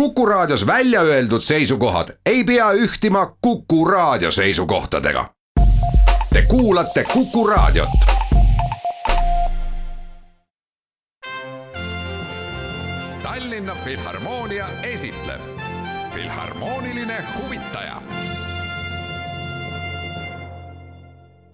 Kuku Raadios välja öeldud seisukohad ei pea ühtima Kuku Raadio seisukohtadega. Te kuulate Kuku Raadiot. Tallinna Filharmoonia esitleb Filharmooniline huvitaja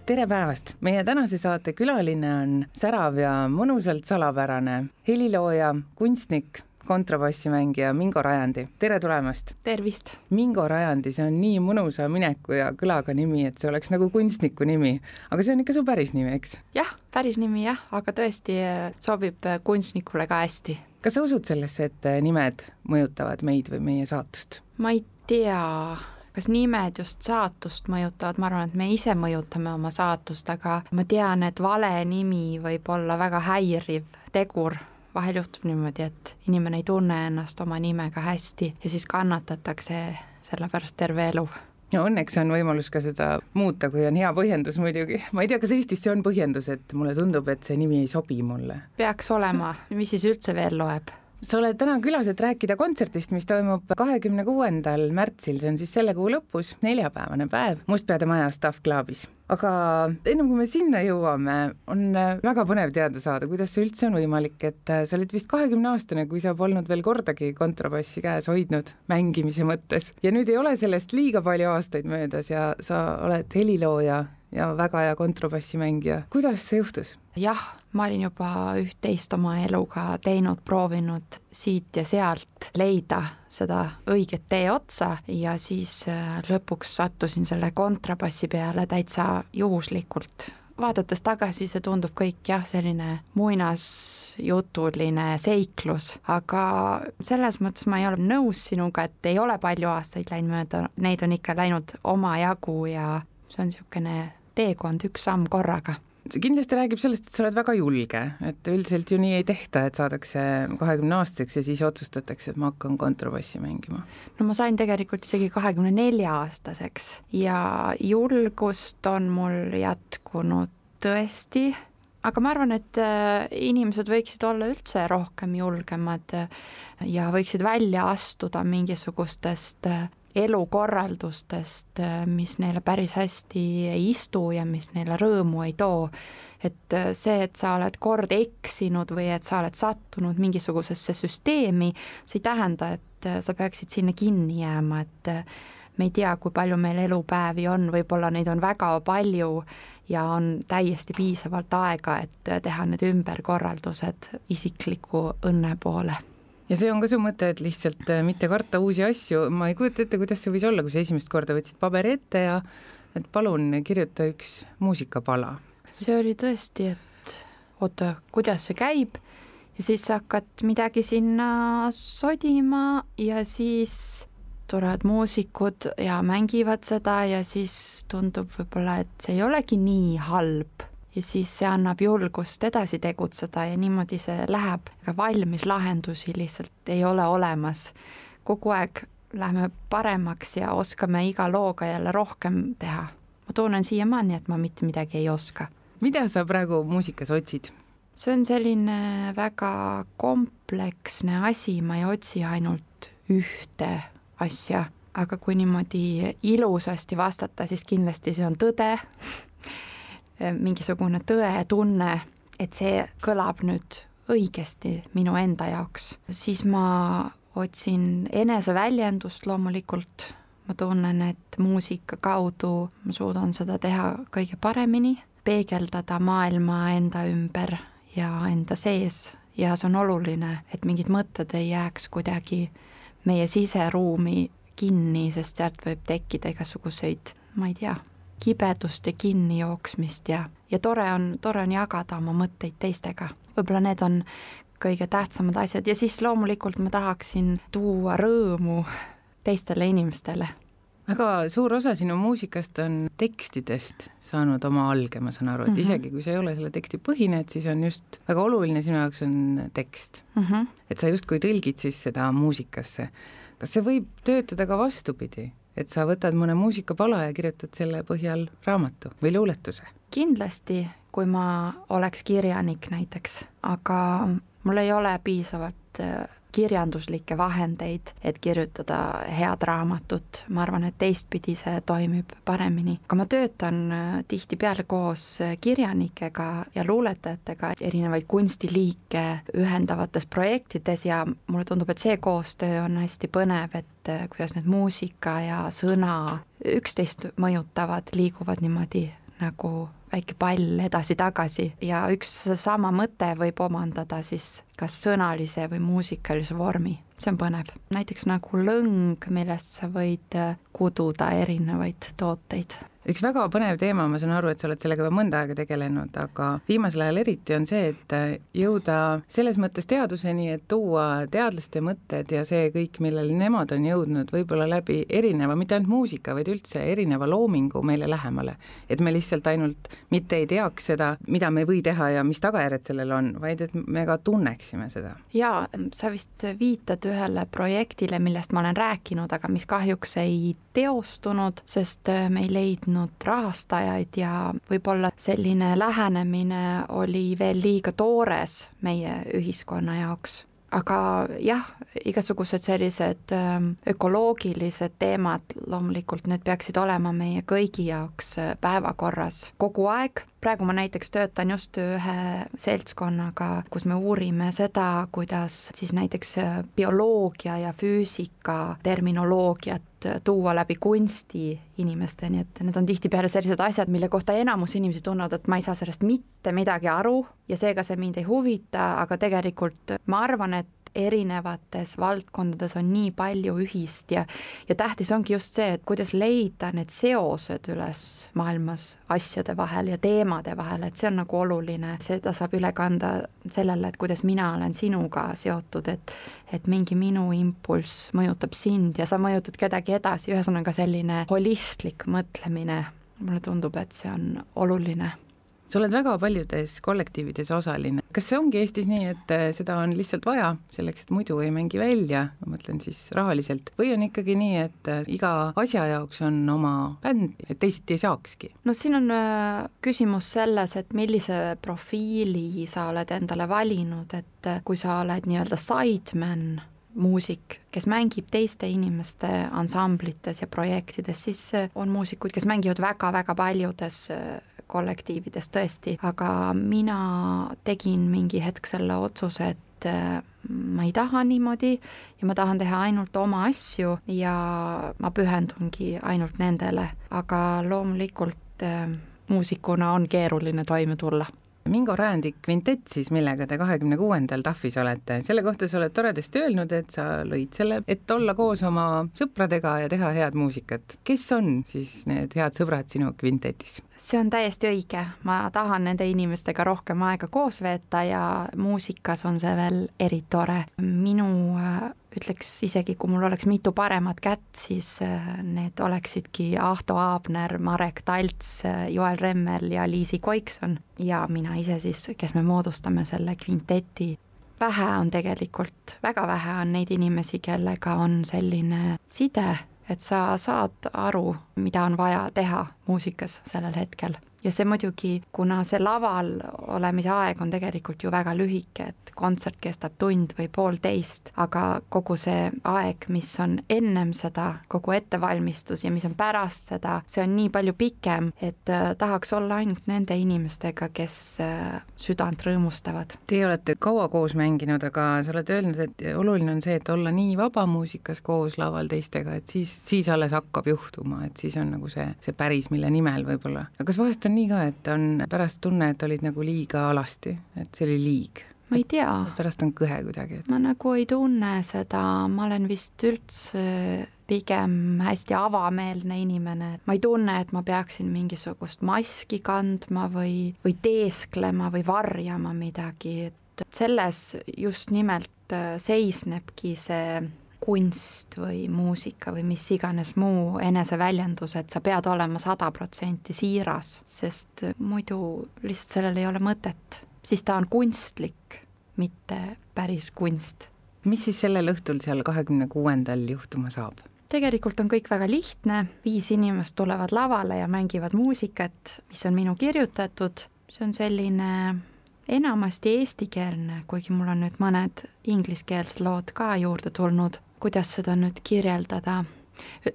tere päevast, meie tänase saate külaline on särav ja mõnusalt salapärane helilooja, kunstnik kontrabassimängija Mingo Rajandi, tere tulemast! tervist! Mingo Rajandi, see on nii mõnusa mineku ja kõlaga nimi, et see oleks nagu kunstniku nimi, aga see on ikka su päris nimi, eks? jah, päris nimi jah, aga tõesti äh, sobib äh, kunstnikule ka hästi. kas sa usud sellesse, et äh, nimed mõjutavad meid või meie saatust? ma ei tea, kas nimed just saatust mõjutavad, ma arvan, et me ise mõjutame oma saatust, aga ma tean, et vale nimi võib olla väga häiriv tegur vahel juhtub niimoodi, et inimene ei tunne ennast oma nimega hästi ja siis kannatatakse selle pärast terve elu ja õnneks on võimalus ka seda muuta, kui on hea põhjendus muidugi. ma ei tea, kas Eestis see on põhjendus, et mulle tundub, et see nimi ei sobi mulle? peaks olema, mis siis üldse veel loeb? Sa oled täna külas, et rääkida kontserdist, mis toimub kahekümne kuuendal märtsil, see on siis selle kuu lõpus, neljapäevane päev, Mustpeade maja Staff Clubis. aga ennem kui me sinna jõuame, on väga põnev teada saada, kuidas see üldse on võimalik, et sa olid vist kahekümneaastane, kui sa polnud veel kordagi kontrabassi käes hoidnud mängimise mõttes ja nüüd ei ole sellest liiga palju aastaid möödas ja sa oled helilooja ja väga hea kontrabassimängija. kuidas see juhtus? jah, ma olin juba üht-teist oma eluga teinud, proovinud siit ja sealt leida seda õiget tee otsa ja siis äh, lõpuks sattusin selle kontrabassi peale täitsa juhuslikult vaadates tagasi, see tundub kõik jah, selline muinasjutuline seiklus, aga selles mõttes ma ei ole nõus sinuga, et ei ole palju aastaid läinud mööda, neid on ikka läinud omajagu ja see on niisugune teekond üks samm korraga see kindlasti räägib sellest, et sa oled väga julge, et üldiselt ju nii ei tehta, et saadakse kahekümne aastaseks ja siis otsustatakse, et ma hakkan kontrabassi mängima. no ma sain tegelikult isegi kahekümne nelja aastaseks ja julgust on mul jätkunud tõesti, aga ma arvan, et äh, inimesed võiksid olla üldse rohkem julgemad ja võiksid välja astuda mingisugustest äh, elukorraldustest, mis neile päris hästi ei istu ja mis neile rõõmu ei too. et see, et sa oled kord eksinud või et sa oled sattunud mingisugusesse süsteemi, see ei tähenda, et sa peaksid sinna kinni jääma, et me ei tea, kui palju meil elupäevi on, võib-olla neid on väga palju ja on täiesti piisavalt aega, et teha need ümberkorraldused isikliku õnne poole ja see on ka su mõte, et lihtsalt äh, mitte karta uusi asju, ma ei kujuta ette, kuidas see võis olla, kui sa esimest korda võtsid paberi ette ja et palun kirjuta üks muusikapala. see oli tõesti, et oota, kuidas see käib? Ja siis sa hakkad midagi sinna sodima ja siis tulevad muusikud ja mängivad seda ja siis tundub võib-olla, et see ei olegi nii halb ja siis see annab julgust edasi tegutseda ja niimoodi see läheb, ega valmis lahendusi lihtsalt ei ole olemas. kogu aeg läheme paremaks ja oskame iga looga jälle rohkem teha. ma tunnen siiamaani, et ma mitte midagi ei oska. mida sa praegu muusikas otsid? see on selline väga kompleksne asi, ma ei otsi ainult ühte asja, aga kui niimoodi ilusasti vastata, siis kindlasti see on tõde mingisugune tõetunne, et see kõlab nüüd õigesti minu enda jaoks, siis ma otsin eneseväljendust loomulikult, ma tunnen, et muusika kaudu ma suudan seda teha kõige paremini, peegeldada maailma enda ümber ja enda sees. Ja see on oluline, et mingid mõtted ei jääks kuidagi meie siseruumi kinni, sest sealt võib tekkida igasuguseid, ma ei tea, kibedust ja kinnijooksmist ja, ja tore on, tore on jagada oma mõtteid teistega. võib-olla need on kõige tähtsamad asjad ja siis loomulikult ma tahaksin tuua rõõmu teistele inimestele. väga suur osa sinu muusikast on tekstidest saanud oma alge, ma saan aru, et mm -hmm. isegi kui see ei ole selle teksti põhine, et siis on just väga oluline sinu jaoks on tekst mm. -hmm. et sa justkui tõlgid siis seda muusikasse. kas see võib töötada ka vastupidi? Et sa võtad mõne muusikapala ja kirjutad selle põhjal raamatu või luuletuse? kindlasti, kui ma oleks kirjanik näiteks, aga mul ei ole piisavalt äh, kirjanduslikke vahendeid, et kirjutada head raamatut, ma arvan, et teistpidi see toimib paremini. aga ma töötan äh, tihtipeale koos äh, kirjanikega ja luuletajatega erinevaid kunstiliike ühendavates projektides ja mulle tundub, et see koostöö on hästi põnev, et äh, kuidas need muusika ja sõna üksteist mõjutavad, liiguvad niimoodi nagu väike pall edasi-tagasi. Ja üks sama mõte võib omandada siis kas sõnalise või muusikalise vormi, see on põnev. näiteks nagu lõng, millest sa võid kududa erinevaid tooteid üks väga põnev teema, ma saan aru, et sa oled sellega juba mõnda aega tegelenud, aga viimasel ajal eriti on see, et jõuda selles mõttes teaduseni, et tuua teadlaste mõtted ja see kõik, millele nemad on jõudnud, võib-olla läbi erineva, mitte ainult muusika, vaid üldse erineva loomingu meile lähemale. et me lihtsalt ainult mitte ei teaks seda, mida me või teha ja mis tagajärjed sellel on, vaid et me ka tunneksime seda. jaa, sa vist viitad ühele projektile, millest ma olen rääkinud, aga mis kahjuks ei teostunud, sest me ei leidnud leidnud rahastajaid ja võib-olla selline lähenemine oli veel liiga toores meie ühiskonna jaoks. Aga jah, igasugused sellised ähm, ökoloogilised teemad, loomulikult need peaksid olema meie kõigi jaoks äh, päevakorras kogu aeg, praegu ma näiteks töötan just ühe seltskonnaga, kus me uurime seda, kuidas siis näiteks äh, bioloogia ja füüsika terminoloogiat tuua läbi kunsti inimesteni, et need on tihtipeale sellised asjad, mille kohta enamus inimesi tunnevad, et ma ei saa sellest mitte midagi aru ja seega see mind ei huvita, aga tegelikult ma arvan, et erinevates valdkondades on nii palju ühist ja ja tähtis ongi just see, et kuidas leida need seosed üles maailmas asjade vahel ja teemade vahel, et see on nagu oluline, seda saab üle kanda sellele, et kuidas mina olen sinuga seotud, et et mingi minu impulss mõjutab sind ja sa mõjutad kedagi edasi, ühesõnaga selline holistlik mõtlemine, mulle tundub, et see on oluline sa oled väga paljudes kollektiivides osaline, kas see ongi Eestis nii, et äh, seda on lihtsalt vaja selleks, et muidu ei mängi välja, ma mõtlen siis rahaliselt, või on ikkagi nii, et äh, iga asja jaoks on oma bänd, et teisiti ei saakski? no siin on äh, küsimus selles, et millise profiili sa oled endale valinud, et kui sa oled nii-öelda sideman, muusik, kes mängib teiste inimeste ansamblites ja projektides, siis on muusikuid, kes mängivad väga-väga paljudes kollektiivides tõesti, aga mina tegin mingi hetk selle otsuse, et äh, ma ei taha niimoodi ja ma tahan teha ainult oma asju ja ma pühendungi ainult nendele, aga loomulikult äh, muusikuna on keeruline toime tulla Mingo Räändi kvintett siis, millega te kahekümne kuuendal TAF-is olete, selle kohta sa oled toredasti öelnud, et sa lõid selle, et olla koos oma sõpradega ja teha head muusikat. kes on siis need head sõbrad sinu kvintetis? see on täiesti õige, ma tahan nende inimestega rohkem aega koos veeta ja muusikas on see veel eritore. minu äh, ütleks isegi, kui mul oleks mitu paremat kätt, siis äh, need oleksidki Ahto Aabner, Marek Talts, äh, Joel Remmel ja Liisi Koikson ja mina ise siis, kes me moodustame selle kvinteti. vähe on tegelikult, väga vähe on neid inimesi, kellega on selline side, et sa saad aru, mida on vaja teha muusikas sellel hetkel ja see muidugi, kuna see laval olemise aeg on tegelikult ju väga lühike, et kontsert kestab tund või poolteist, aga kogu see aeg, mis on ennem seda, kogu ettevalmistus ja mis on pärast seda, see on nii palju pikem, et äh, tahaks olla ainult nende inimestega, kes äh, südant rõõmustavad. Teie olete kaua koos mänginud, aga sa oled öelnud, et oluline on see, et olla nii vabamuusikas koos laval teistega, et siis, siis alles hakkab juhtuma, et siis on nagu see, see päris, mille nimel võib-olla. aga kas vahest on on nii ka, et on pärast tunne, et olid nagu liiga alasti, et see oli liig? ma ei tea. pärast on kõhe kuidagi et.... ma nagu ei tunne seda, ma olen vist üldse pigem hästi avameelne inimene, et ma ei tunne, et ma peaksin mingisugust maski kandma või, või teesklema või varjama midagi, et selles just nimelt äh, seisnebki see kunst või muusika või mis iganes muu eneseväljendus, et sa pead olema sada protsenti siiras, sest muidu lihtsalt sellel ei ole mõtet. siis ta on kunstlik, mitte päris kunst. mis siis sellel õhtul seal kahekümne kuuendal juhtuma saab? tegelikult on kõik väga lihtne, viis inimest tulevad lavale ja mängivad muusikat, mis on minu kirjutatud, see on selline enamasti eestikeelne, kuigi mul on nüüd mõned ingliskeelsed lood ka juurde tulnud. Kuidas seda nüüd kirjeldada?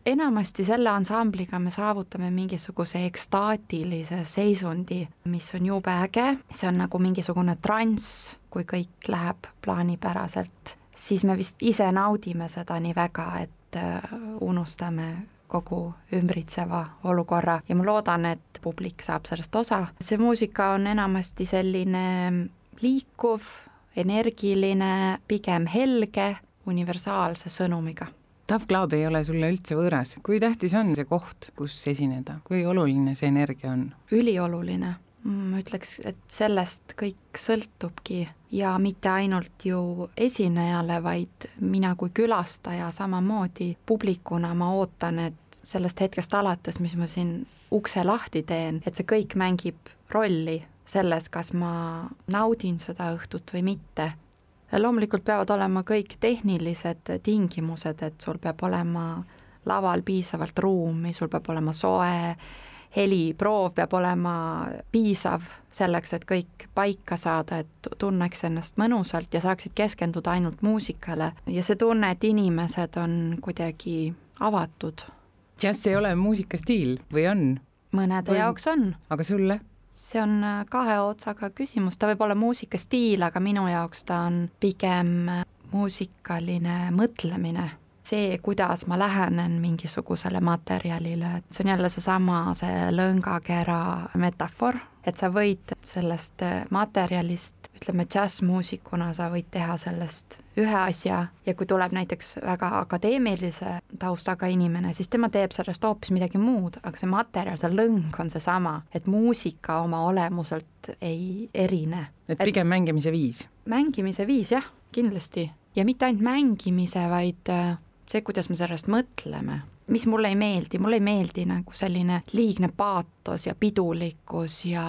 enamasti selle ansambliga me saavutame mingisuguse ekstaatilise seisundi, mis on jube äge, see on nagu mingisugune transs, kui kõik läheb plaanipäraselt, siis me vist ise naudime seda nii väga, et äh, unustame kogu ümbritseva olukorra ja ma loodan, et publik saab sellest osa. see muusika on enamasti selline liikuv, energiline, pigem helge, universaalse sõnumiga. Tough Club ei ole sulle üldse võõras, kui tähtis on see koht, kus esineda, kui oluline see energia on? ülioluline, ma ütleks, et sellest kõik sõltubki ja mitte ainult ju esinejale, vaid mina kui külastaja samamoodi publikuna ma ootan, et sellest hetkest alates, mis ma siin ukse lahti teen, et see kõik mängib rolli selles, kas ma naudin seda õhtut või mitte loomulikult peavad olema kõik tehnilised tingimused, et sul peab olema laval piisavalt ruumi, sul peab olema soe, heliproov peab olema piisav selleks, et kõik paika saada, et tunneks ennast mõnusalt ja saaksid keskenduda ainult muusikale ja see tunne, et inimesed on kuidagi avatud. džäss ei ole muusikastiil või on? mõnede või... jaoks on. aga sulle? See on äh, kahe otsaga küsimus, ta võib olla muusikastiil, aga minu jaoks ta on pigem äh, muusikaline mõtlemine. See, kuidas ma lähenen mingisugusele materjalile, et see on jälle seesama, see lõngakera metafoor, et sa võid sellest materjalist ütleme, džässmuusikuna sa võid teha sellest ühe asja ja kui tuleb näiteks väga akadeemilise taustaga inimene, siis tema teeb sellest hoopis midagi muud, aga see materjal, see lõng on seesama, et muusika oma olemuselt ei erine. et pigem et, mängimise viis? mängimise viis jah, kindlasti ja mitte ainult mängimise, vaid äh, see, kuidas me sellest mõtleme mis mulle ei meeldi, mulle ei meeldi nagu selline liigne paatos ja pidulikkus ja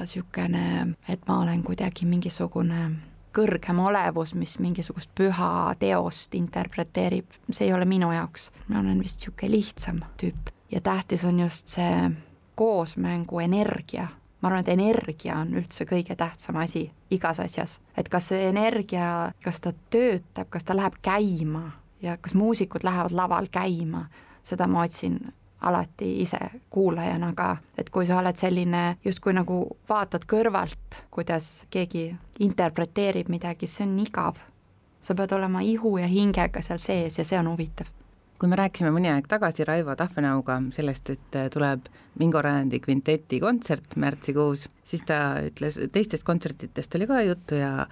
niisugune, et ma olen kuidagi mingisugune kõrgem olevus, mis mingisugust püha teost interpreteerib, see ei ole minu jaoks. ma olen vist niisugune lihtsam tüüp ja tähtis on just see koosmängu energia. ma arvan, et energia on üldse kõige tähtsam asi igas asjas, et kas see energia, kas ta töötab, kas ta läheb käima ja kas muusikud lähevad laval käima seda ma otsin alati ise kuulajana ka, et kui sa oled selline justkui nagu vaatad kõrvalt, kuidas keegi interpreteerib midagi, see on igav. sa pead olema ihu ja hingega seal sees ja see on huvitav. kui me rääkisime mõni aeg tagasi Raivo Tahvenauga sellest, et tuleb Mingo Rajandi kvinteti kontsert märtsikuus, siis ta ütles, teistest kontsertidest oli ka juttu ja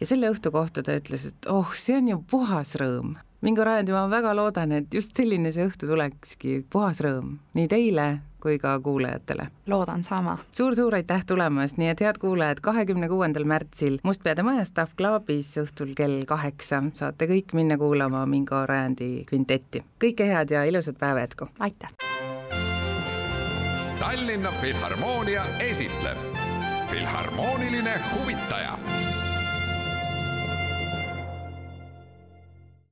ja selle õhtu kohta ta ütles, et oh, see on ju puhas rõõm, Mingo Rajandi, ma väga loodan, et just selline see õhtu tulekski, puhas rõõm nii teile kui ka kuulajatele. loodan sama suur,. suur-suur aitäh tulemast, nii et head kuulajad, kahekümne kuuendal märtsil Mustpeade majas Staff Clubis õhtul kell kaheksa saate kõik minna kuulama Mingo Rajandi kvintetti. kõike head ja ilusat päeva jätku! aitäh! Tallinna Filharmoonia esitleb Filharmooniline huvitaja